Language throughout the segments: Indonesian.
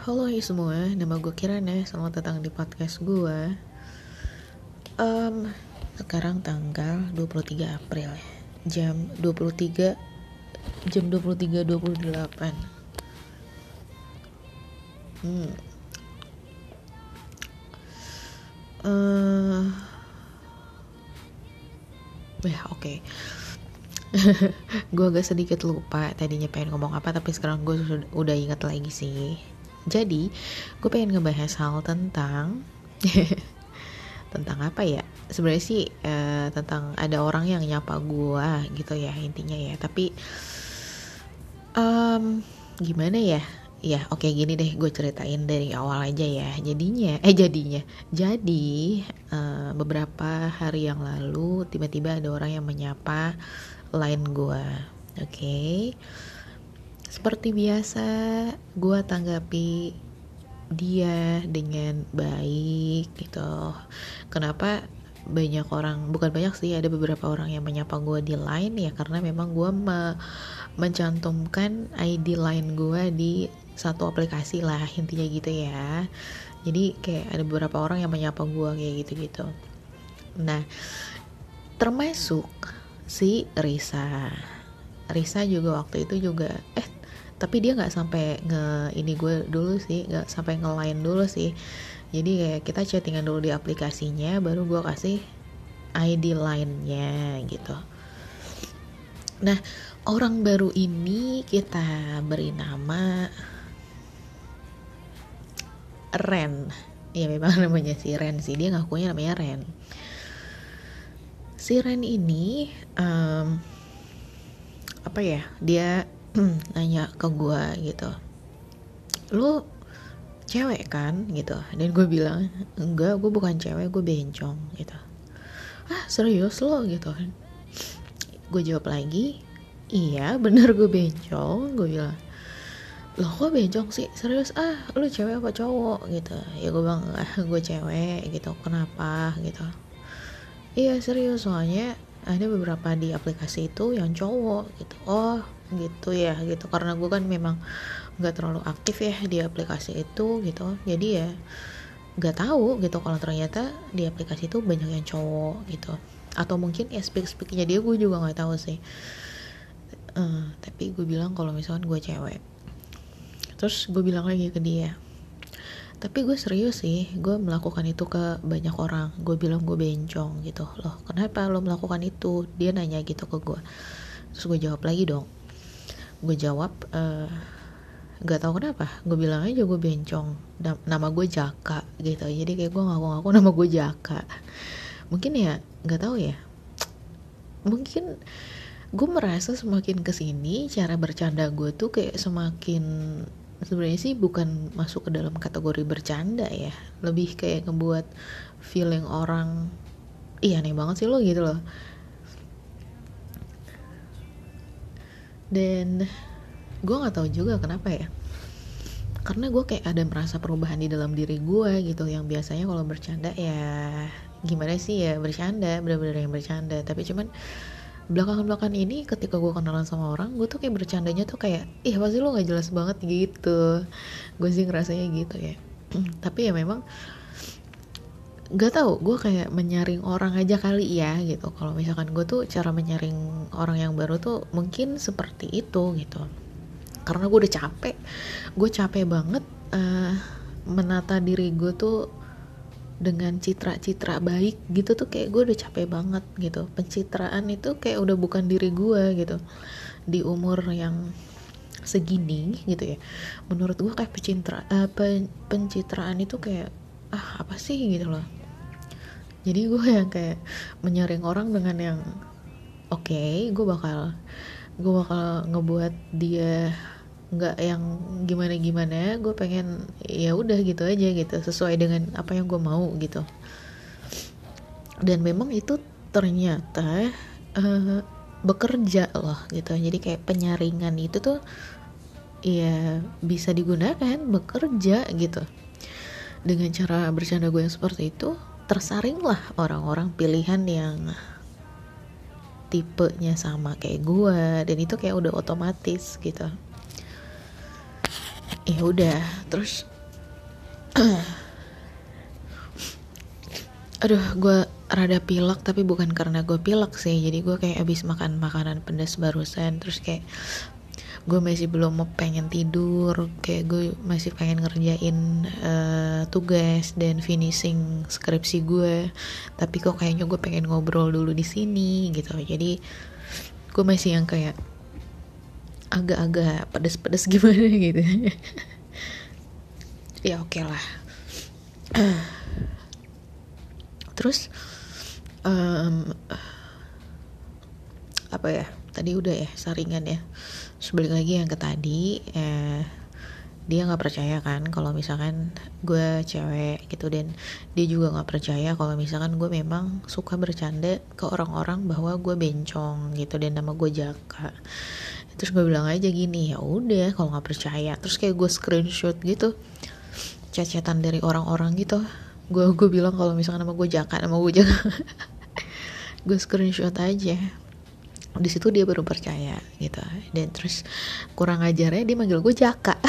Halo hai semua, nama gue Kirana, selamat datang di podcast gue um, Sekarang tanggal 23 April Jam 23 Jam 23.28 Hmm. Uh, Ya oke. Okay. gue agak sedikit lupa tadinya pengen ngomong apa tapi sekarang gue udah ingat lagi sih jadi gue pengen ngebahas hal tentang tentang apa ya? Sebenarnya sih uh, tentang ada orang yang nyapa gue gitu ya intinya ya. Tapi um, gimana ya? Ya oke okay, gini deh gue ceritain dari awal aja ya. Jadinya eh jadinya. Jadi uh, beberapa hari yang lalu tiba-tiba ada orang yang menyapa line gue oke. okay. Seperti biasa gue tanggapi dia dengan baik gitu. Kenapa banyak orang bukan banyak sih ada beberapa orang yang menyapa gue di line? Ya karena memang gue me mencantumkan ID line gue di satu aplikasi lah intinya gitu ya. Jadi kayak ada beberapa orang yang menyapa gue kayak gitu gitu nah termasuk si Risa. Risa juga waktu itu juga eh tapi dia nggak sampai nge ini gue dulu sih nggak sampai nge line dulu sih. Jadi kayak kita chattingan dulu di aplikasinya baru gue kasih ID line-nya gitu. Nah orang baru ini kita beri nama Ren. Ya memang namanya si Ren sih. Dia ngakunya namanya Ren. Si Ren ini um, apa ya dia nanya ke gue gitu. Lu cewek kan? Gitu. Dan gue bilang enggak gue bukan cewek gue bencong gitu. Ah serius lo? Gitu. Kan gue jawab lagi iya bener gue bencong. Gue bilang loh kok bencong sih? Serius? Ah lu cewek apa cowok? Gitu. Ya gue bilang ah gue cewek gitu. Kenapa? Gitu. Iya serius soalnya ada beberapa di aplikasi itu yang cowok gitu. Oh gitu ya gitu. Karena gue kan memang nggak terlalu aktif ya di aplikasi itu gitu. Jadi ya nggak tahu gitu. Kalau ternyata di aplikasi itu banyak yang cowok gitu. Atau mungkin ya speak speaknya dia gue juga nggak tahu sih. Uh, tapi gue bilang kalau misalkan gue cewek. Terus gue bilang lagi ke dia. Tapi gue serius sih gue melakukan itu ke banyak orang. Gue bilang gue bencong gitu. Loh kenapa lo melakukan itu? Dia nanya gitu ke gue terus gue jawab lagi dong gue jawab uh, gak tau kenapa. Gue bilang aja gue bencong. Nama gue Jaka gitu. Jadi kayak gue ngaku-ngaku nama gue Jaka. Mungkin ya gak tau ya. Mungkin gue merasa semakin ke sini cara bercanda gue tuh kayak semakin sebenarnya sih bukan masuk ke dalam kategori bercanda ya. Lebih kayak ngebuat feeling orang iya aneh banget sih lo gitu loh dan gue nggak tahu juga kenapa ya. Karena gue kayak ada merasa perubahan di dalam diri gue gitu. Yang biasanya kalau bercanda ya gimana sih ya bercanda bener-bener yang bercanda. Tapi cuman belakangan-belakangan ini ketika gue kenalan sama orang gue tuh kayak bercandanya tuh kayak ih pasti lo nggak jelas banget gitu? Gue sih ngerasanya gitu ya. Tapi ya memang gak tau gue kayak menyaring orang aja kali ya gitu. Kalau misalkan gue tuh cara menyaring orang yang baru tuh mungkin seperti itu gitu. Karena gue udah capek. Gue capek banget uh, menata diri gue tuh dengan citra-citra baik gitu tuh kayak gue udah capek banget gitu. Pencitraan itu kayak udah bukan diri gue gitu. Di umur yang segini gitu ya. Menurut gue kayak pencitra uh, pen, pencitraan itu kayak ah apa sih? Gitu loh jadi gue yang kayak menyaring orang dengan yang oke okay, gue bakal gue bakal ngebuat dia nggak yang gimana gimana gue pengen ya udah gitu aja gitu sesuai dengan apa yang gue mau gitu. Dan memang itu ternyata uh, bekerja loh gitu. Jadi kayak penyaringan itu tuh ya bisa digunakan bekerja gitu. Dengan cara bercanda gue yang seperti itu tersaringlah orang-orang pilihan yang tipenya sama kayak gue dan itu kayak udah otomatis gitu. Ya udah terus aduh gue rada pilek tapi bukan karena gue pilek sih. Jadi gue kayak abis makan makanan pedas barusan terus kayak gue masih belum mau pengen tidur kayak gue masih pengen ngerjain uh, tugas dan finishing skripsi gue. Tapi kok kayaknya gue pengen ngobrol dulu di sini gitu. Jadi gue masih yang kayak agak-agak pedes-pedes gimana gitu. Ya oke okay lah. Terus um, apa ya? Tadi udah ya saringan ya sebalik lagi yang ke tadi eh, dia nggak percaya kan kalau misalkan gue cewek gitu. Dan dia juga nggak percaya kalau misalkan gue memang suka bercanda ke orang-orang bahwa gue bencong gitu dan nama gue Jaka. Terus gue bilang aja gini ya udah kalau nggak percaya. Terus kayak gue screenshot gitu cecetan dari orang-orang gitu. Gue gue bilang kalau misalkan nama gue Jaka nama gue Jaka. Gue screenshot aja di situ dia baru percaya gitu. Dan terus kurang ajarnya dia manggil gue Jaka.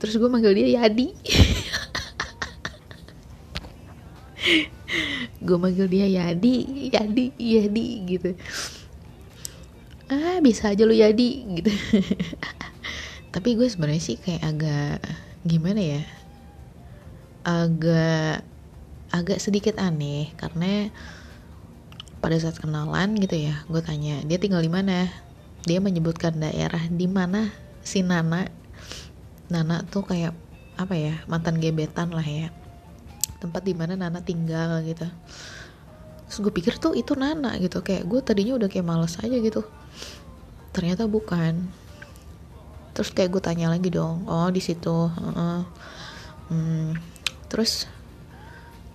Terus gue manggil dia Yadi. Gue manggil dia Yadi Yadi Yadi gitu. Ah bisa aja lu Yadi gitu. Tapi gue sebenarnya sih kayak agak gimana ya agak agak sedikit aneh. Karena pada saat kenalan gitu ya gue tanya dia tinggal di mana? Dia menyebutkan daerah di mana si Nana. Nana tuh kayak apa ya mantan gebetan lah ya. Tempat di mana Nana tinggal gitu. Terus gue pikir tuh itu Nana gitu kayak gue tadinya udah kayak males aja gitu. Ternyata bukan. Terus kayak gue tanya lagi dong oh di situ uh -uh. Hmm, terus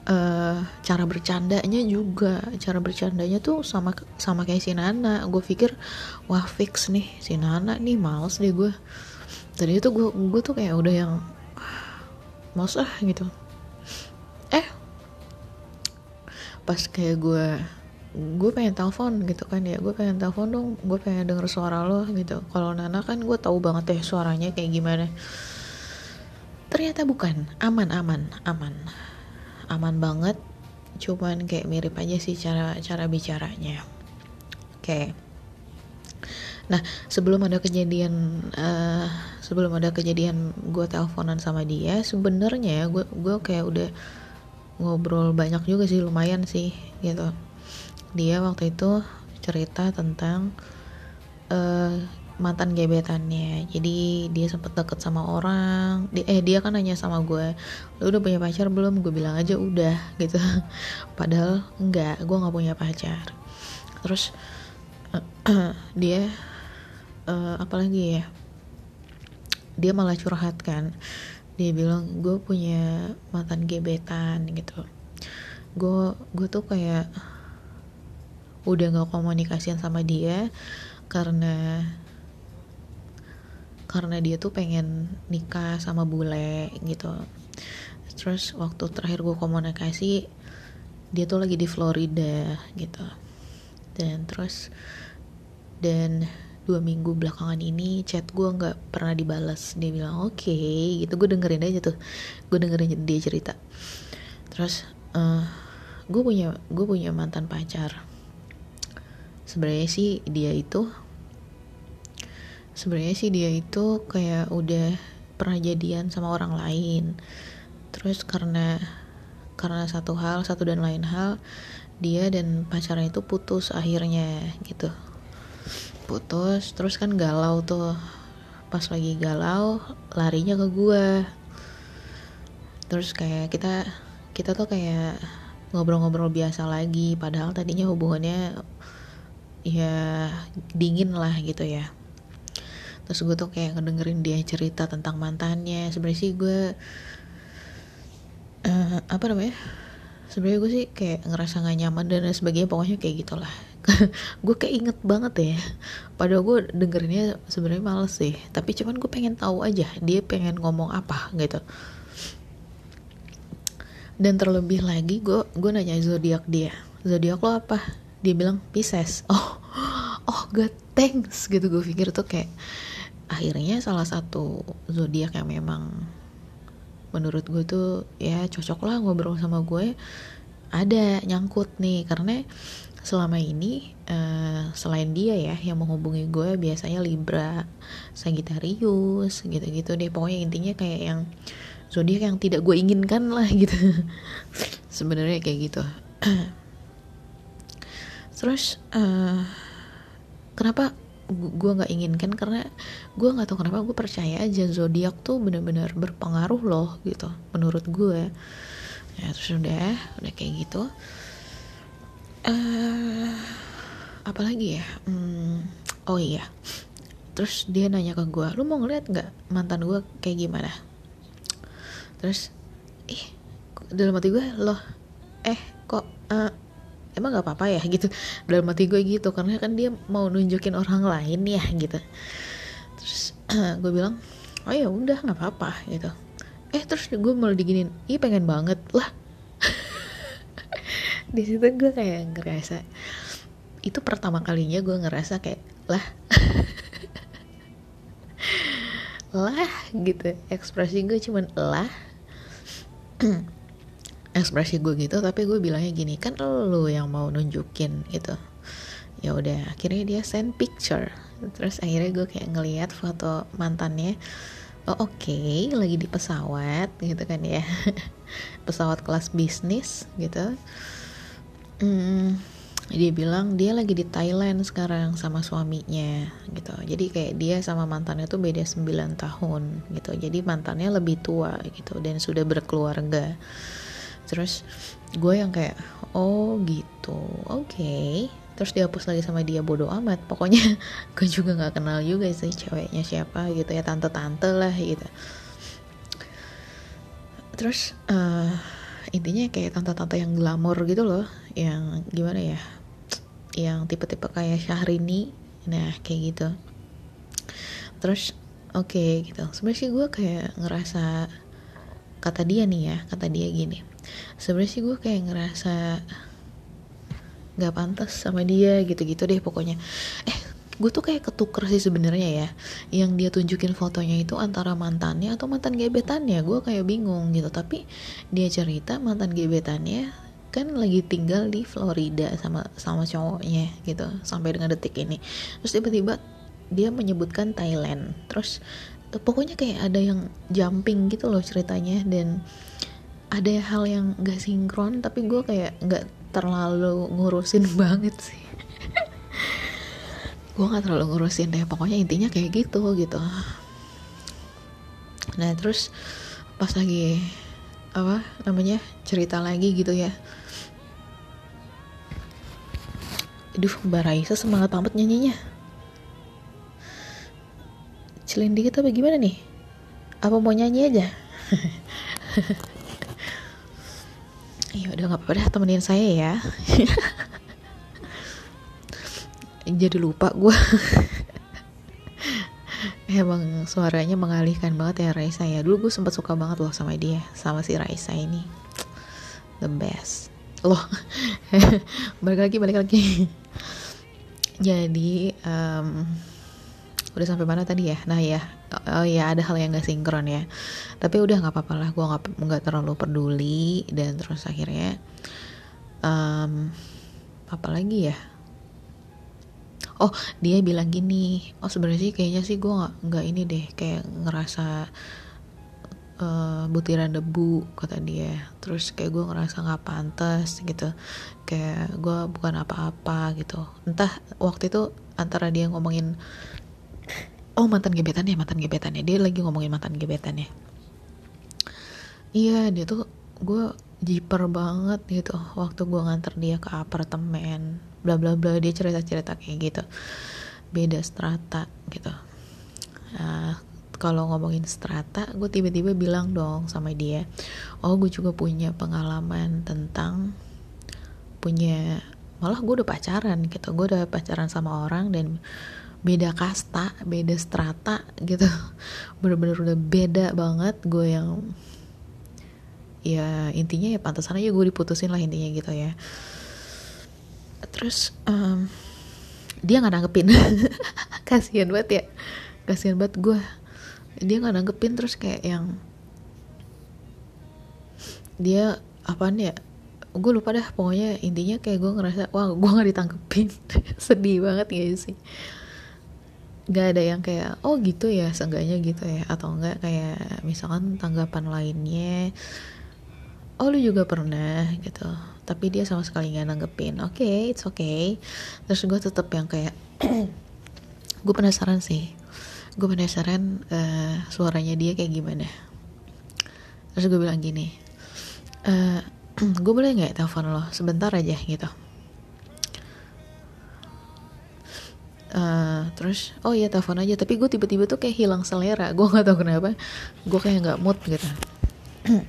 uh, cara bercandanya juga. Cara bercandanya tuh sama sama kayak si Nana. Gue pikir wah fix nih si Nana nih males deh gue tadi itu gue gue tuh kayak udah yang males ah gitu. Eh pas kayak gue gue pengen telepon gitu kan ya. Gue pengen telepon dong gue pengen denger suara lo gitu. Kalau Nana kan gue tahu banget ya suaranya kayak gimana. Ternyata bukan. Aman aman aman aman banget. Cuman kayak mirip aja sih cara cara bicaranya. Oke. Okay. nah sebelum ada kejadian uh, sebelum ada kejadian gue teleponan sama dia sebenarnya gue gue kayak udah ngobrol banyak juga sih lumayan sih gitu. Dia waktu itu cerita tentang uh, mantan gebetannya. Jadi dia sempet deket sama orang. Di, eh dia kan nanya sama gue lu udah punya pacar belum? Gue bilang aja udah gitu. Padahal enggak gue nggak punya pacar. Terus dia uh, apalagi ya? Dia malah curhat kan. Dia bilang gue punya mantan gebetan gitu. Gue gue tuh kayak udah gak komunikasian sama dia karena karena dia tuh pengen nikah sama bule gitu. Terus waktu terakhir gue komunikasi dia tuh lagi di Florida gitu. Dan terus dan dua minggu belakangan ini chat gue nggak pernah dibalas dia bilang oke okay, gitu. Gue dengerin aja tuh. Gue dengerin dia cerita. Terus uh, eh, gue punya gue punya mantan pacar. Sebenarnya sih dia itu sebenarnya sih dia itu kayak udah pernah jadian sama orang lain. Terus karena karena satu hal satu dan lain hal dia dan pacarnya itu putus akhirnya gitu. Putus terus kan galau tuh. Pas lagi galau larinya ke gue terus kayak kita kita tuh kayak ngobrol-ngobrol biasa lagi padahal tadinya hubungannya ya dingin lah gitu ya terus gue tuh kayak ngedengerin dia cerita tentang mantannya. Sebenarnya sih gue uh, apa namanya sebenarnya gue sih kayak ngerasa gak nyaman dan sebagainya. Pokoknya kayak gitulah. Gue kayak inget banget ya. Padahal gue dengerinnya sebenarnya males sih. Tapi cuman gue pengen tahu aja dia pengen ngomong apa gitu. Dan terlebih lagi gue gue nanya zodiak dia. Zodiak lo apa? Dia bilang Pisces. Oh oh god thanks gitu. Gue pikir tuh kayak akhirnya salah satu zodiak yang memang menurut gue tuh ya cocok lah ngobrol sama gue ada nyangkut nih. Karena selama ini uh, selain dia ya yang menghubungi gue biasanya Libra, Sagittarius gitu-gitu deh. Pokoknya intinya kayak yang zodiak yang tidak gue inginkan lah gitu. Sebenarnya kayak gitu. Terus uh, kenapa gue nggak inginkan karena gue nggak tahu kenapa gue percaya aja zodiak tuh benar-benar berpengaruh loh gitu menurut gue ya terus udah udah kayak gitu. Uh, apalagi ya? Hmm, oh iya. Terus dia nanya ke gue lu mau ngeliat nggak mantan gue kayak gimana? Terus ih dalam hati gue loh eh kok uh, emang nggak apa-apa ya? gitu. Dalam hati gue gitu karena kan dia mau nunjukin orang lain ya gitu. Terus gue bilang oh ya udah nggak apa-apa gitu. Eh terus gue malah diginin ih pengen banget lah. Di situ gue kayak ngerasa itu pertama kalinya gue ngerasa kayak lah. Lah gitu. Ekspresi gue cuman lah ekspresi gue gitu tapi gue bilangnya gini kan lo yang mau nunjukin gitu. Ya udah akhirnya dia send picture. Terus akhirnya gue kayak ngeliat foto mantannya. Oh oke okay, lagi di pesawat gitu kan ya. Pesawat kelas bisnis gitu. Hmm, dia bilang dia lagi di Thailand sekarang sama suaminya gitu. Jadi kayak dia sama mantannya tuh beda 9 tahun gitu. Jadi mantannya lebih tua gitu dan sudah berkeluarga terus gue yang kayak oh gitu oke. Okay. terus dihapus lagi sama dia bodoh amat. Pokoknya gue juga nggak kenal juga sih ceweknya siapa gitu ya tante-tante lah gitu. Terus uh, intinya kayak tante-tante yang glamor gitu loh yang gimana ya yang tipe-tipe kayak Syahrini nah kayak gitu. Terus oke okay, gitu. Sebenarnya sih gue kayak ngerasa kata dia nih ya kata dia gini sebenarnya sih gue kayak ngerasa nggak pantas sama dia gitu-gitu deh pokoknya. Eh gue tuh kayak ketuker sih sebenarnya ya. Yang dia tunjukin fotonya itu antara mantannya atau mantan gebetannya. Gue kayak bingung gitu. Tapi dia cerita mantan gebetannya kan lagi tinggal di Florida sama sama cowoknya gitu sampai dengan detik ini. Terus tiba-tiba dia menyebutkan Thailand. Terus pokoknya kayak ada yang jumping gitu loh ceritanya. Dan ada hal yang gak sinkron tapi gue kayak nggak terlalu ngurusin banget sih gue gak terlalu ngurusin deh pokoknya intinya kayak gitu gitu nah terus pas lagi apa namanya cerita lagi gitu ya Aduh, Mbak Raisa semangat amat nyanyinya. Celin dikit apa gimana nih? Apa mau nyanyi aja? ya udah nggak apa-apa dah temenin saya ya. jadi lupa gue emang suaranya mengalihkan banget ya Raisa ya. Dulu gue sempat suka banget loh sama dia sama si Raisa ini. The best. Loh balik lagi balik lagi. Jadi um, udah sampai mana tadi ya? Nah ya oh ya ada hal yang gak sinkron ya. Tapi udah nggak apa-apa lah gue nggak nggak terlalu peduli. Dan terus akhirnya um, apa lagi ya? Oh dia bilang gini oh sebenarnya sih kayaknya sih gue nggak nggak ini deh kayak ngerasa uh, butiran debu kata dia. Terus kayak gue ngerasa nggak pantas gitu. Kayak gue bukan apa-apa gitu. Entah waktu itu antara dia ngomongin oh mantan gebetannya mantan gebetannya. Dia lagi ngomongin mantan gebetannya. Iya dia tuh gue jiper banget gitu. Waktu gue nganter dia ke apartemen bla bla bla dia cerita cerita kayak gitu. Beda strata gitu. Nah, kalau ngomongin strata gue tiba-tiba bilang dong sama dia oh gue juga punya pengalaman tentang punya malah gue udah pacaran gitu. Gue udah pacaran sama orang dan beda kasta beda strata gitu. Bener-bener udah beda banget gue yang ya intinya ya pantasan aja gue diputusin lah intinya gitu ya. Terus um, dia nggak nanggepin. Kasihan banget ya. Kasihan banget gue. Dia nggak nanggepin terus kayak yang dia apaan ya gue lupa dah pokoknya intinya kayak gue ngerasa wah gue nggak ditangkepin sedih banget ya sih Gak ada yang kayak oh gitu ya seenggaknya gitu ya atau enggak kayak misalkan tanggapan lainnya oh lu juga pernah gitu. Tapi dia sama sekali nggak nanggepin oke okay, it's okay. Terus gue tetap yang kayak gue penasaran sih. Gue penasaran uh, suaranya dia kayak gimana. Terus gue bilang gini uh, gue boleh nggak telepon lo? Sebentar aja gitu Uh, terus oh iya telepon aja. Tapi gue tiba-tiba tuh kayak hilang selera. Gue nggak tahu kenapa. Gue kayak nggak mood gitu.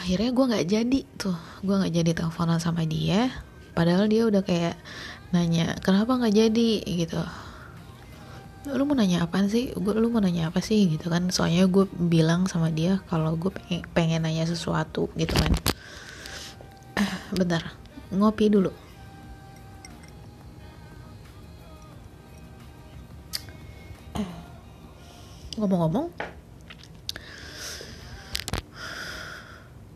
Akhirnya gue nggak jadi tuh. Gue nggak jadi teleponan sama dia. Padahal dia udah kayak nanya kenapa nggak jadi? gitu. Lu mau nanya apa sih? Gue lu mau nanya apa sih? gitu kan. Soalnya gue bilang sama dia kalau gue pengen, pengen nanya sesuatu gitu kan. Bentar ngopi dulu ngomong-ngomong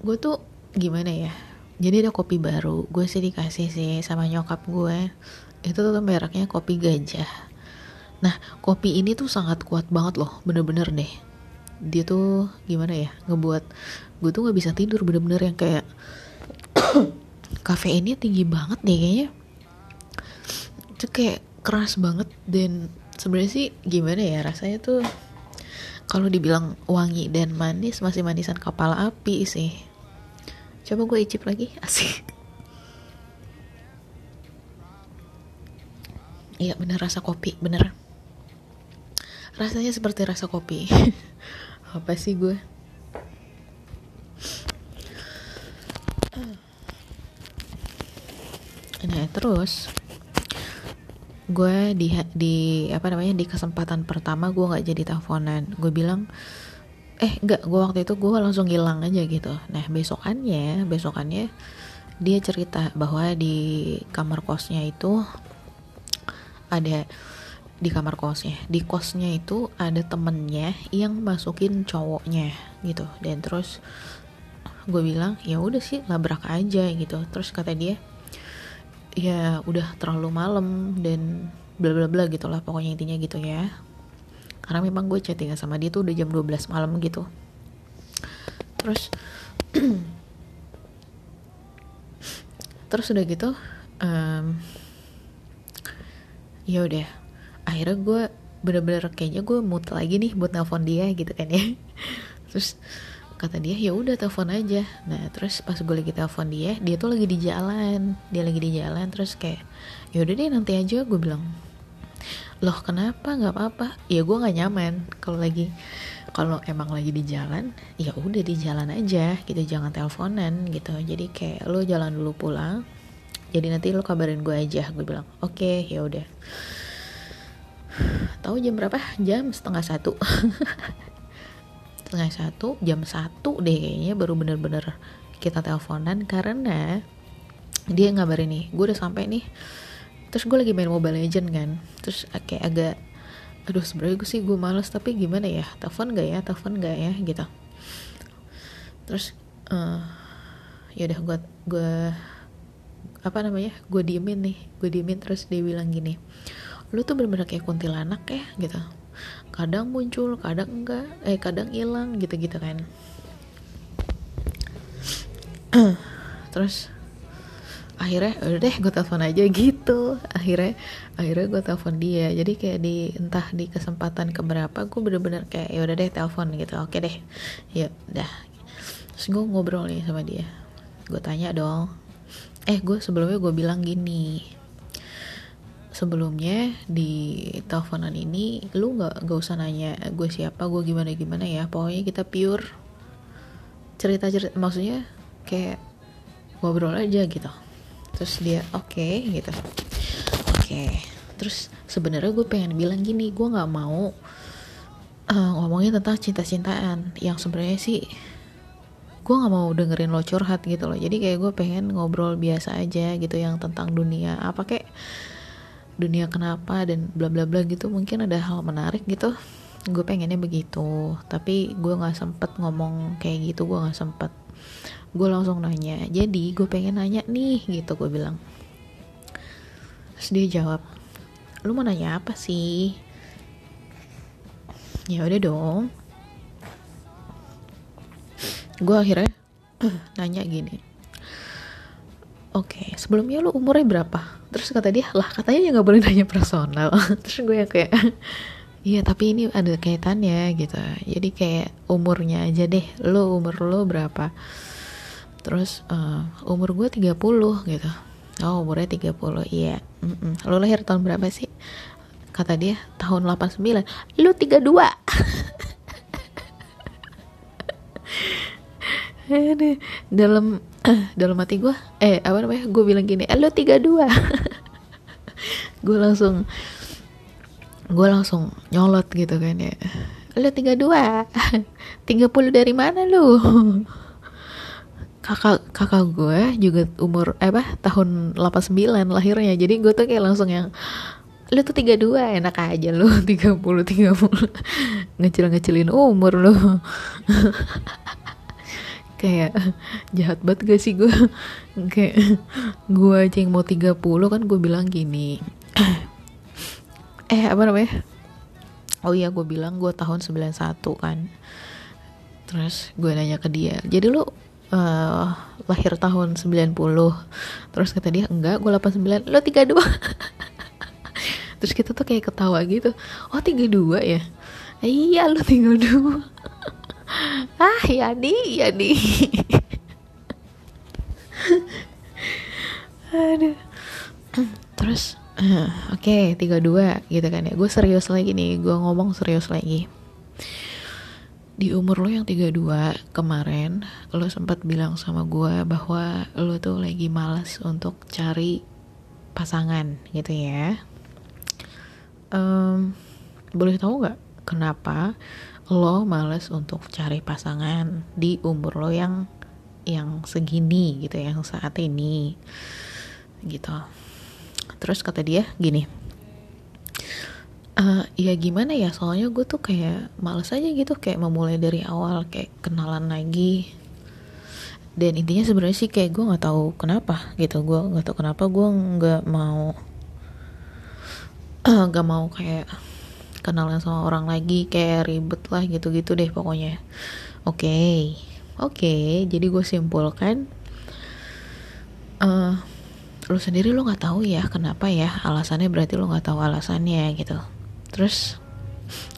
gue tuh gimana ya? Jadi ada kopi baru gue sih dikasih sih sama nyokap gue itu tuh mereknya kopi gajah. Nah, kopi ini tuh sangat kuat banget loh, bener-bener deh. Dia tuh gimana ya, ngebuat gue tuh gak bisa tidur bener-bener yang kayak kafeinnya tinggi banget deh kayaknya. Itu kayak keras banget dan sebenarnya sih gimana ya? Rasanya tuh kalau dibilang wangi dan manis masih manisan kepala api sih. Coba gue icip lagi, asik. Iya bener rasa kopi, bener rasanya seperti rasa kopi apa sih gue nah terus gue di di apa namanya di kesempatan pertama gue nggak jadi teleponan. Gue bilang eh nggak gue waktu itu gue langsung hilang aja gitu. Nah besokannya besokannya dia cerita bahwa di kamar kosnya itu ada di kamar kosnya di kosnya itu ada temennya yang masukin cowoknya gitu. Dan terus gue bilang ya udah sih labrak aja gitu. Terus kata dia ya udah terlalu malam dan bla bla bla gitu lah pokoknya intinya gitu ya. Karena memang gue chatting sama dia tuh udah jam 12 malam gitu. Terus terus udah gitu um, ya udah. Akhirnya gue bener-bener kayaknya gue mood lagi nih buat nelfon dia gitu kan ya. Terus kata dia ya udah telepon aja. Nah terus pas gue lagi telepon dia dia tuh lagi di jalan. Dia lagi di jalan terus kayak ya udah deh nanti aja gue bilang. Loh kenapa? Nggak apa-apa. Ya gue nggak nyaman kalau lagi kalau emang lagi di jalan ya udah di jalan aja gitu jangan teleponan gitu. Jadi kayak lo jalan dulu pulang jadi nanti lo kabarin gue aja gue bilang. Oke okay, ya udah. Tahu jam berapa? Jam setengah satu setengah satu jam satu deh kayaknya baru bener-bener kita teleponan karena dia ngabarin nih gue udah sampai nih. Terus gue lagi main mobile legend kan. Terus kayak agak aduh sebenarnya gue sih gue males tapi gimana ya? Telepon gak ya? Telepon gak ya? Gitu. Terus uh, ya udah gue gue apa namanya gue diemin nih gue diemin terus dia bilang gini lu tuh bener-bener kayak kuntilanak ya? Gitu kadang muncul kadang enggak eh kadang hilang gitu-gitu kan. Terus akhirnya udah deh gue telepon aja gitu. Akhirnya akhirnya gue telepon dia. Jadi kayak di entah di kesempatan keberapa gue bener-bener kayak ya udah deh telepon gitu. Oke deh. Ya udah. Terus gue ngobrol nih sama dia. Gue tanya dong. Eh gue sebelumnya gue bilang gini sebelumnya di teleponan ini lu nggak gak usah nanya gue siapa gue gimana gimana ya. Pokoknya kita pure cerita cerita maksudnya kayak ngobrol aja gitu. Terus dia oke okay, gitu. Oke. Okay. terus sebenarnya gue pengen bilang gini gue nggak mau uh, ngomongin tentang cinta-cintaan. Yang sebenarnya sih gue nggak mau dengerin lo curhat gitu loh. Jadi kayak gue pengen ngobrol biasa aja gitu yang tentang dunia. Apa kayak dunia kenapa dan bla bla bla gitu mungkin ada hal menarik gitu. Gue pengennya begitu tapi gue nggak sempet ngomong kayak gitu gue nggak sempet. Gue langsung nanya jadi gue pengen nanya nih gitu gue bilang. Terus dia jawab lu mau nanya apa sih? Ya udah dong. Gue akhirnya nanya gini oke okay, sebelumnya lu umurnya berapa? Terus kata dia lah katanya ya nggak boleh nanya personal. Terus gue yang kayak Iya tapi ini ada kaitannya gitu. Jadi kayak umurnya aja deh Lo umur lo berapa? Terus uh, umur gue 30 gitu. Oh umurnya 30 Iya. Mm -mm. Lo lahir tahun berapa sih? Kata dia tahun 89 Lo 32 dalam dalam hati gue eh apa namanya gue bilang gini eh, lo 32 gue langsung gue langsung nyolot gitu kan ya. Lu 32 30 dari mana lu? Kakak kakak gue juga umur eh apa tahun 89 lahirnya. Jadi gue tuh kayak langsung yang lu tuh 32 enak aja lu 30 30 ngecil-ngecilin umur lu kayak jahat banget gak sih gue kayak gue aja yang mau 30 kan gue bilang gini. Eh apa namanya? Oh iya gue bilang gue tahun 91 kan. Terus gue nanya ke dia jadi lu uh, lahir tahun 90 terus kata dia enggak gue 89 lo 32 terus kita tuh kayak ketawa gitu. Oh 32 ya? Iya lo 32 ah ya di ya di. Aduh. Terus uh, oke okay, 32 gitu kan ya. Gue serius lagi nih gue ngomong serius lagi. Di umur lo yang 32 kemarin lo sempat bilang sama gue bahwa lo tuh lagi malas untuk cari pasangan gitu ya. Um, boleh tahu nggak kenapa lo males untuk cari pasangan di umur lo yang yang segini gitu yang saat ini gitu. Terus kata dia gini uh, ya gimana ya soalnya gue tuh kayak males aja gitu kayak memulai dari awal kayak kenalan lagi. Dan intinya sebenarnya sih kayak gue nggak tahu kenapa gitu gue nggak tahu kenapa gue nggak mau nggak uh, mau kayak kenalan sama orang lagi kayak ribet lah gitu-gitu deh pokoknya. Oke okay. oke okay, jadi gue simpulkan uh, lu sendiri lu nggak tahu ya kenapa ya alasannya berarti lu nggak tahu alasannya gitu. Terus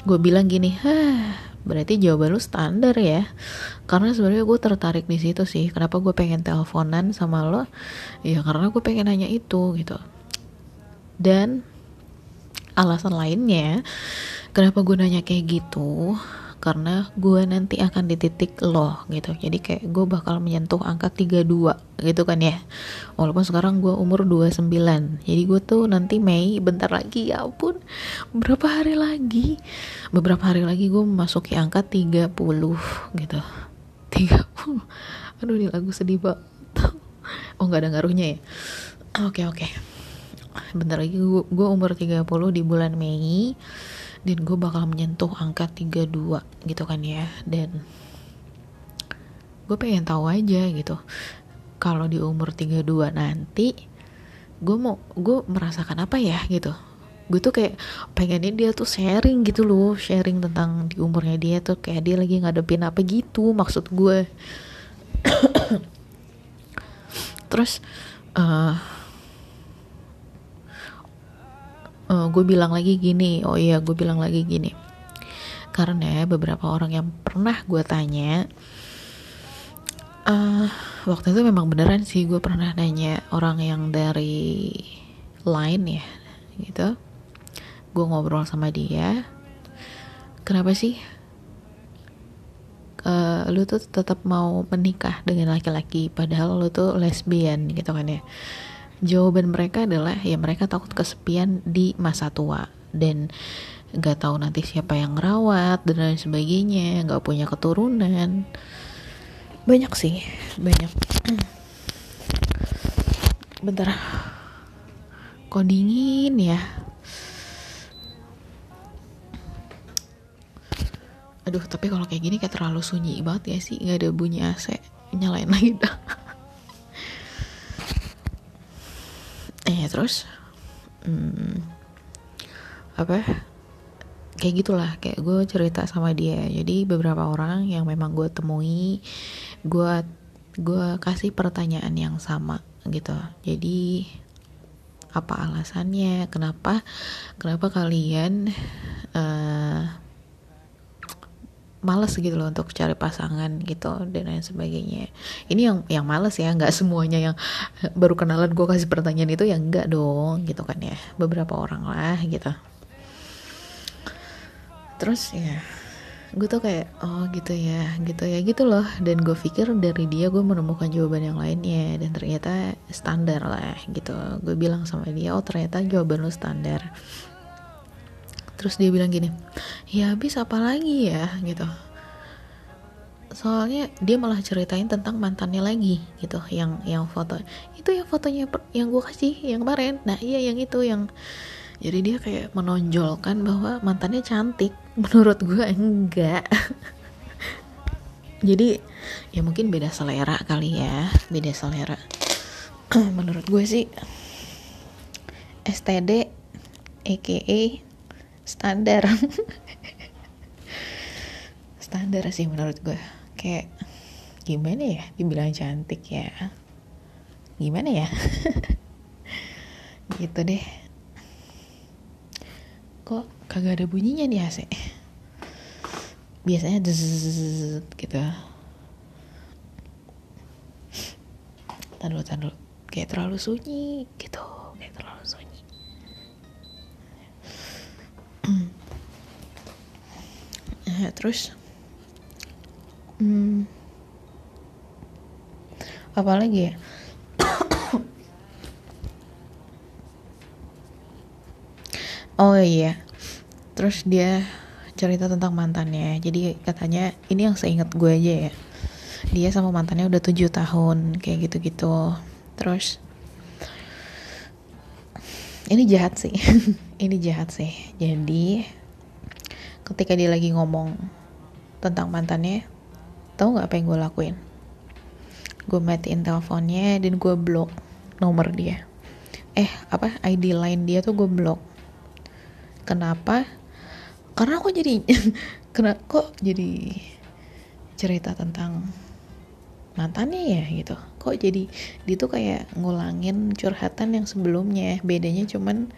gue bilang gini hah berarti jawaban lu standar ya? Karena sebenarnya gue tertarik di situ sih kenapa gue pengen teleponan sama lo? Ya karena gue pengen nanya itu gitu. Dan alasan lainnya kenapa gue nanya kayak gitu? Karena gue nanti akan di titik lo gitu. Jadi kayak gue bakal menyentuh angka 32 gitu kan ya? Walaupun sekarang gue umur 29 jadi gue tuh nanti Mei bentar lagi ya ampun beberapa hari lagi beberapa hari lagi gue memasuki angka 30 gitu. 30 aduh ini lagu sedih banget. Oh nggak ada ngaruhnya ya? Oke okay, oke. okay. Bentar lagi gue, umur 30 di bulan Mei dan gue bakal menyentuh angka 32 gitu kan ya. Dan gue pengen tahu aja gitu. Kalau di umur 32 nanti gue mau gue merasakan apa ya gitu. Gue tuh kayak pengennya dia tuh sharing gitu loh sharing tentang di umurnya dia tuh kayak dia lagi ngadepin apa gitu maksud gue terus uh, uh, eh, gue bilang lagi gini oh iya gue bilang lagi gini. Karena beberapa orang yang pernah gue tanya uh, waktu itu memang beneran sih gue pernah nanya orang yang dari line ya gitu. Gue ngobrol sama dia kenapa sih uh, lu tuh tetap mau menikah dengan laki-laki padahal lu tuh lesbian? Gitu kan ya jawaban mereka adalah ya mereka takut kesepian di masa tua. Dan nggak tahu nanti siapa yang ngerawat dan lain sebagainya nggak punya keturunan. Banyak sih banyak. Bentar. Kok dingin ya? Aduh tapi kalau kayak gini kayak terlalu sunyi banget ya sih. Nggak ada bunyi AC nyalain lagi dah eh terus hmm, apa kayak gitulah kayak gue cerita sama dia. Jadi beberapa orang yang memang gue temui gue gue kasih pertanyaan yang sama gitu. Jadi apa alasannya? Kenapa? Kenapa kalian uh, males gitu loh untuk cari pasangan gitu dan lain sebagainya. Ini yang yang males ya nggak semuanya yang baru kenalan gue kasih pertanyaan itu yang enggak dong gitu kan ya. Beberapa orang lah gitu. Terus ya gue tuh kayak oh gitu ya gitu ya gitu loh. Dan gue pikir dari dia gue menemukan jawaban yang lainnya dan ternyata standar lah gitu. Gue bilang sama dia oh ternyata jawaban lo standar terus dia bilang gini ya habis apa lagi ya? Gitu. Soalnya dia malah ceritain tentang mantannya lagi gitu yang yang foto. Itu yang fotonya yang gue kasih yang kemarin. Nah iya yang itu yang jadi dia kayak menonjolkan bahwa mantannya cantik. Menurut gue enggak. Jadi ya mungkin beda selera kali ya beda selera. Menurut gue sih STD EKE standar. Standar sih menurut gue. Kayak gimana ya? Dibilang cantik ya. Gimana ya? Gitu deh. Kok kagak ada bunyinya nih AC biasanya gitu. Tahan dulu. Kayak terlalu sunyi gitu kayak terlalu sunyi nah, terus hmm, apa lagi ya? Oh iya. Terus dia cerita tentang mantannya. Jadi katanya ini yang seingat gue aja ya. Dia sama mantannya udah tujuh tahun kayak gitu-gitu. Terus ini jahat sih. Ini jahat sih. Jadi ketika dia lagi ngomong tentang mantannya tahu nggak apa yang gue lakuin? Gue matiin teleponnya dan gue blok nomor dia. Eh apa? ID line dia tuh gue blok kenapa? Karena aku jadi kena kok jadi cerita tentang mantannya ya gitu. Kok jadi dia tuh kayak ngulangin curhatan yang sebelumnya. Bedanya cuman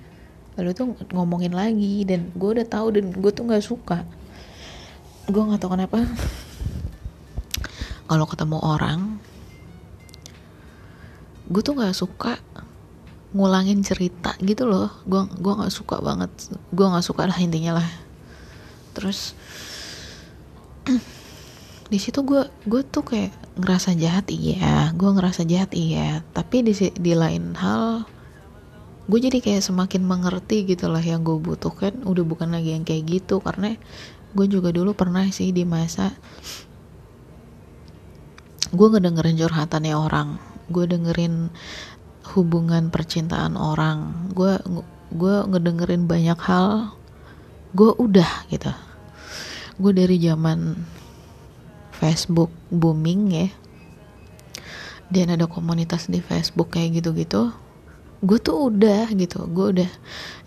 lalu tuh ngomongin lagi dan gue udah tahu dan gue tuh nggak suka. Gue nggak tahu kenapa. Kalau ketemu orang gue tuh nggak suka ngulangin cerita gitu loh. Gue gue nggak suka banget. Gue nggak suka lah intinya lah. Terus di situ gue gue tuh kayak ngerasa jahat iya. Gue ngerasa jahat iya. Tapi di di lain hal gue jadi kayak semakin mengerti gitu lah yang gue butuhkan. Udah bukan lagi yang kayak gitu karena gue juga dulu pernah sih di masa gue ngedengerin curhatannya orang gue dengerin hubungan percintaan orang gue gue ngedengerin banyak hal gue udah gitu. Gue dari zaman Facebook booming ya dan ada komunitas di Facebook kayak gitu-gitu gue tuh udah gitu. Gue udah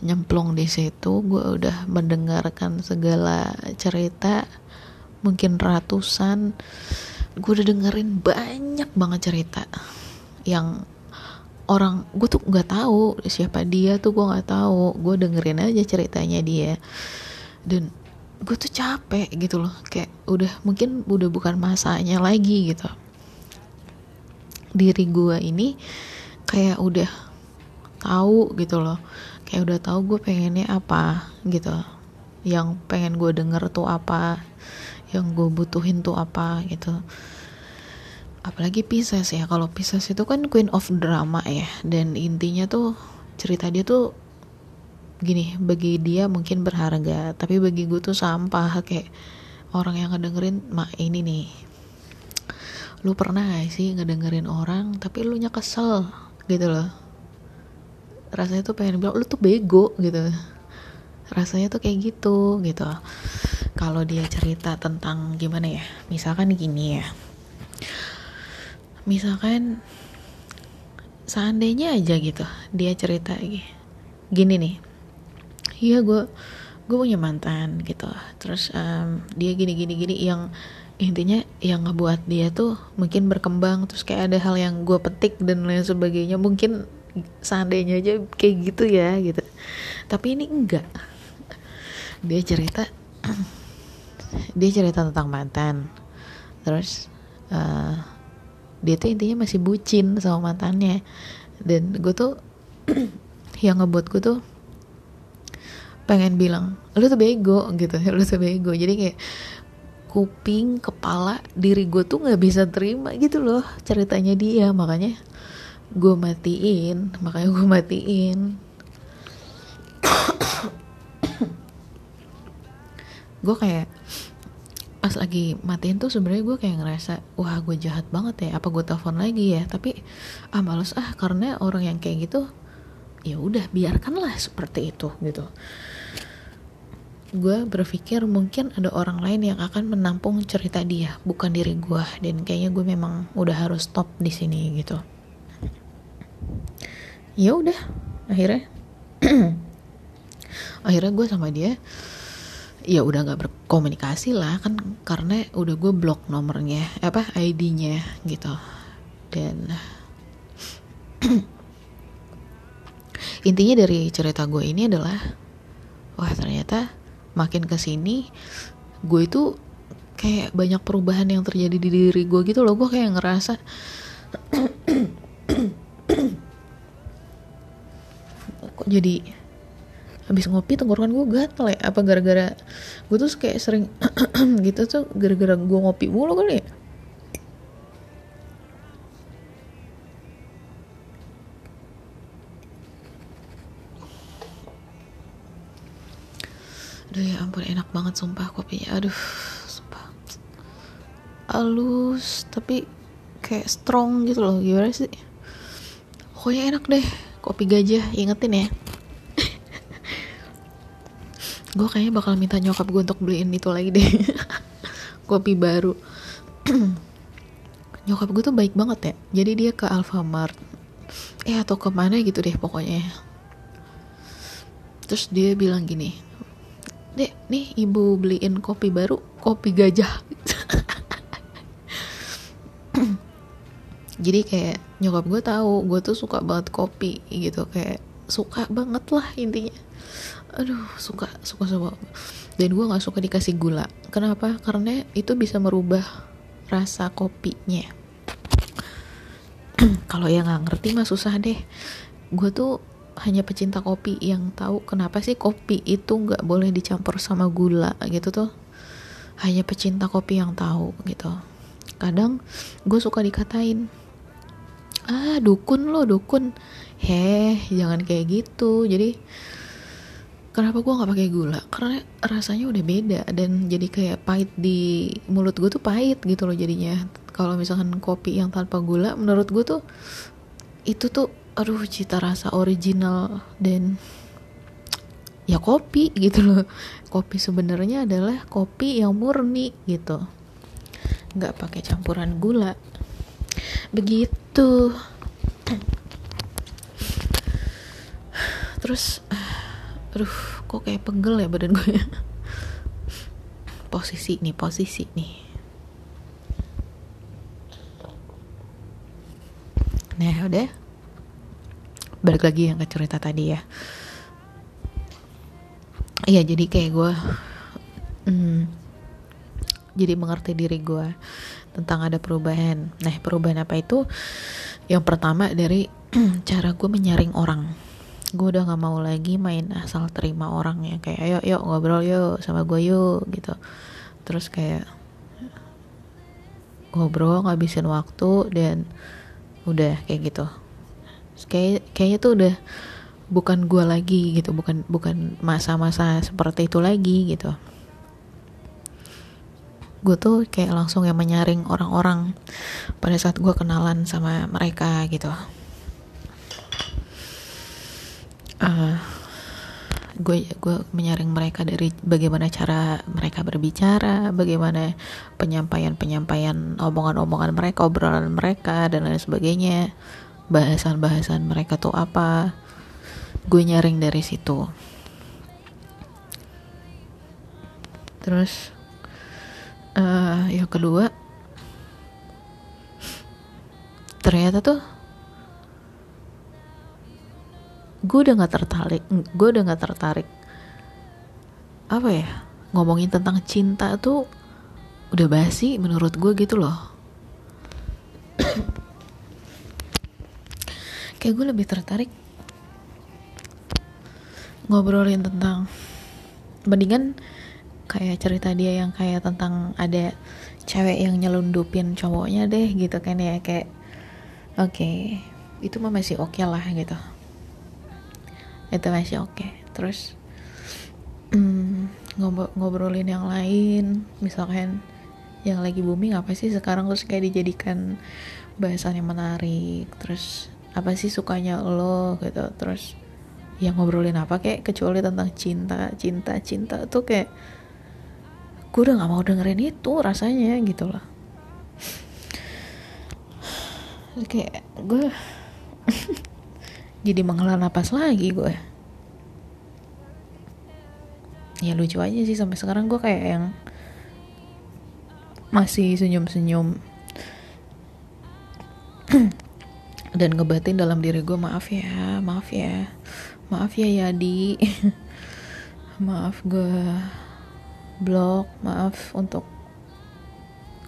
nyemplung di situ gue udah mendengarkan segala cerita mungkin ratusan. Gue udah dengerin banyak banget cerita yang orang gue tuh nggak tahu siapa dia tuh gue nggak tahu. Gue dengerin aja ceritanya dia. Dan gue tuh capek gitu loh kayak udah mungkin udah bukan masanya lagi gitu. Diri gue ini kayak udah tahu gitu loh. Kayak udah tahu gue pengennya apa gitu. Yang pengen gue denger tuh apa yang gue butuhin tuh apa gitu. Apalagi Pisces ya kalau Pisces itu kan queen of drama ya. Dan intinya tuh cerita dia tuh gini bagi dia mungkin berharga tapi bagi gue tuh sampah. Kayak orang yang ngedengerin mak ini nih lu pernah gak sih ngedengerin orang tapi lu nya kesel gitu loh rasanya tuh pengen bilang lu tuh bego gitu. Rasanya tuh kayak gitu gitu. Kalau dia cerita tentang gimana ya misalkan gini ya. Misalkan seandainya aja gitu dia cerita gini nih. Iya gue gue punya mantan gitu. Terus um, dia gini gini gini yang intinya yang ngebuat dia tuh mungkin berkembang terus kayak ada hal yang gue petik dan lain sebagainya mungkin seandainya aja kayak gitu ya gitu. Tapi ini enggak. Dia cerita dia cerita tentang mantan. Terus uh, dia tuh intinya masih bucin sama mantannya. Dan gue tuh yang ngebuat gue tuh pengen bilang lu tuh bego gitu. Lu tuh bego. Jadi kayak kuping kepala diri gue tuh nggak bisa terima gitu loh ceritanya dia. Makanya gue matiin makanya gue matiin. Gue kayak pas lagi matiin tuh sebenarnya gue kayak ngerasa wah gue jahat banget ya apa gue telepon lagi ya? Tapi ah males ah karena orang yang kayak gitu ya udah biarkanlah seperti itu gitu. Gue berpikir mungkin ada orang lain yang akan menampung cerita dia bukan diri gue dan kayaknya gue memang udah harus stop di sini gitu ya udah akhirnya. Akhirnya gue sama dia ya udah nggak berkomunikasi lah kan karena udah gue blok nomornya apa ID-nya gitu. Dan intinya dari cerita gue ini adalah wah ternyata makin ke sini gue itu kayak banyak perubahan yang terjadi di diri gue gitu loh. Gue kayak ngerasa kok jadi habis ngopi tenggorokan gue gatel ya. Apa gara-gara gue tuh kayak sering gitu tuh gara-gara gue ngopi mulu kali ya? Aduh ya ampun enak banget sumpah kopinya. Aduh sumpah. Halus tapi kayak strong gitu loh. Gimana sih? Pokoknya enak deh kopi gajah ingetin ya. Gue kayaknya bakal minta nyokap gue untuk beliin itu lagi deh. Kopi baru. Nyokap gue tuh baik banget ya. Jadi dia ke Alfamart. Eh atau ke mana gitu deh pokoknya. Terus dia bilang gini dek nih ibu beliin kopi baru kopi gajah jadi kayak nyokap gue tahu gue tuh suka banget kopi gitu kayak suka banget lah intinya. Aduh suka suka suka. Dan gue nggak suka dikasih gula. Kenapa? Karena itu bisa merubah rasa kopinya. Kalau yang nggak ngerti mah susah deh. Gue tuh hanya pecinta kopi yang tahu kenapa sih kopi itu nggak boleh dicampur sama gula gitu tuh. Hanya pecinta kopi yang tahu gitu. Kadang gue suka dikatain ah dukun lo dukun. Heh jangan kayak gitu. Jadi kenapa gue nggak pakai gula? Karena rasanya udah beda dan jadi kayak pahit di mulut gue tuh pahit gitu loh jadinya. Kalau misalkan kopi yang tanpa gula menurut gue tuh itu tuh aduh cita rasa original dan ya kopi gitu loh. Kopi sebenarnya adalah kopi yang murni gitu. Nggak pakai campuran gula begitu. Terus aduh kok kayak pegel ya badan gue posisi nih posisi nih. Nah udah. Balik lagi yang ke cerita tadi ya. Iya jadi kayak gue hmm, jadi mengerti diri gue tentang ada perubahan. Nah perubahan apa itu? Yang pertama dari cara gue menyaring orang. Gue udah gak mau lagi main asal terima orang ya. Kayak ayo yuk ngobrol yuk sama gue yuk gitu. Terus kayak ngobrol ngabisin waktu dan udah kayak gitu. Kayak kayaknya tuh udah bukan gue lagi gitu bukan bukan masa-masa seperti itu lagi gitu gue tuh kayak langsung yang menyaring orang-orang pada saat gue kenalan sama mereka gitu. Uh, gue gue menyaring mereka dari bagaimana cara mereka berbicara, bagaimana penyampaian penyampaian omongan-omongan mereka, obrolan mereka dan lain sebagainya, bahasan-bahasan mereka tuh apa, gue nyaring dari situ. Terus uh, yang kedua, ternyata tuh gue udah gak tertarik gue udah gak tertarik. Apa ya? Ngomongin tentang cinta tuh udah basi menurut gue gitu loh. Kayak gue lebih tertarik ngobrolin tentang mendingan kayak cerita dia yang kayak tentang ada cewek yang nyelundupin cowoknya deh gitu kan ya kayak oke okay, itu mah masih oke okay lah gitu itu masih oke okay. terus hmm, ngobrolin yang lain misalkan yang lagi booming apa sih sekarang terus kayak dijadikan bahasan yang menarik terus apa sih sukanya lo gitu terus yang ngobrolin apa kayak kecuali tentang cinta cinta cinta tuh kayak gue udah gak mau dengerin itu rasanya gitu loh. Kayak gue jadi menghela napas lagi gue ya lucu aja sih sampai sekarang gue kayak yang masih senyum-senyum. Dan ngebatin dalam diri gue maaf ya maaf ya maaf ya Yadi. Maaf gue blok maaf untuk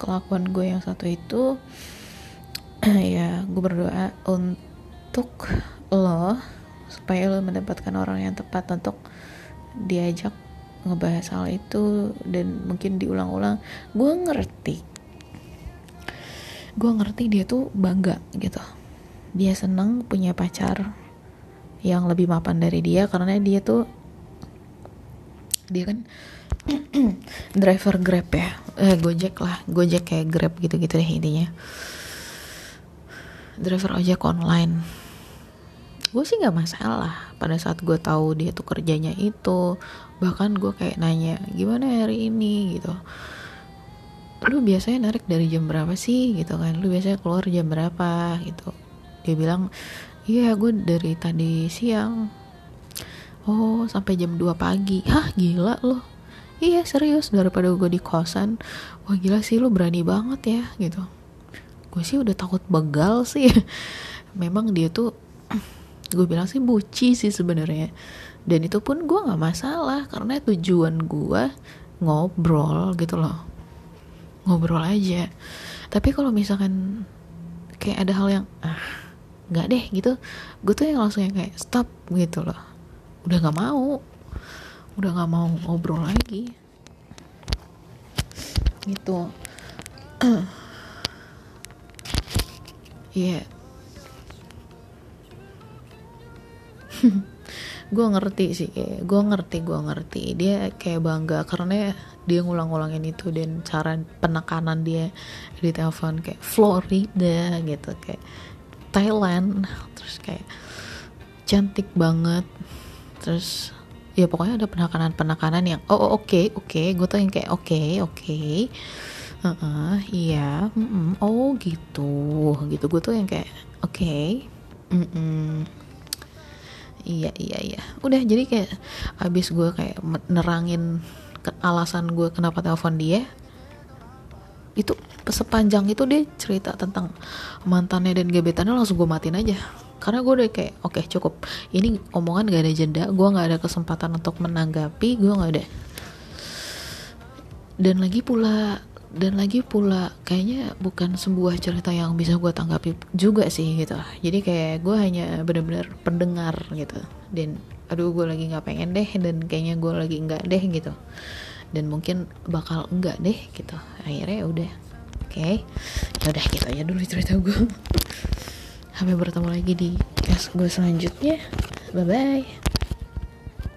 kelakuan gue yang satu itu ya gue berdoa untuk lo supaya lo mendapatkan orang yang tepat untuk diajak ngebahas hal itu dan mungkin diulang-ulang. Gue ngerti. Gue ngerti dia tuh bangga gitu. Dia seneng punya pacar yang lebih mapan dari dia karena dia tuh dia kan driver grab ya. Eh gojek lah. Gojek kayak grab gitu-gitu deh intinya. Driver ojek online. Gue sih nggak masalah. Pada saat gue tahu dia tuh kerjanya itu bahkan gue kayak nanya gimana hari ini? gitu. Lu biasanya narik dari jam berapa sih? gitu kan. Lu biasanya keluar jam berapa? gitu. Dia bilang iya gue dari tadi siang oh sampai jam 2 pagi. Hah gila lo. Iya serius daripada gue di kosan. Wah gila sih lu berani banget ya gitu. Gue sih udah takut begal sih. Memang dia tuh gue bilang sih buci sih sebenarnya. Dan itu pun gue nggak masalah karena tujuan gue ngobrol gitu loh. Ngobrol aja. Tapi kalau misalkan kayak ada hal yang ah nggak deh gitu gue tuh yang langsung yang kayak stop gitu loh udah nggak mau. Udah nggak mau ngobrol lagi. Gitu. Iya, yeah, gue ngerti sih kayak gue ngerti gue ngerti. Dia kayak bangga karena dia ngulang-ngulangin itu dan cara penekanan dia di telepon kayak Florida gitu kayak Thailand. Terus kayak cantik banget terus ya pokoknya ada penekanan-penekanan yang oh, oh oke okay, oke. Okay. gue tuh yang kayak oke okay, oke. Okay. uh -uh, iya mm -mm, oh gitu. Gitu. Gue tuh yang kayak oke okay, mm -mm iya iya iya. Udah jadi kayak abis gue kayak nerangin ke alasan gue kenapa telepon dia itu sepanjang itu dia cerita tentang mantannya dan gebetannya langsung gue matiin aja karena gue udah kayak oke okay, cukup. Ini omongan gak ada jeda gue nggak ada kesempatan untuk menanggapi gue nggak ada. Dan lagi pula dan lagi pula kayaknya bukan sebuah cerita yang bisa gue tanggapi juga sih gitu. Jadi kayak gue hanya bener-bener pendengar gitu. Dan aduh gue lagi nggak pengen deh dan kayaknya gue lagi nggak deh gitu. Dan mungkin bakal enggak deh gitu. Akhirnya ya udah. Oke. Okay. ya udah gitu aja dulu cerita gue sampai bertemu lagi di cast gue selanjutnya. Bye bye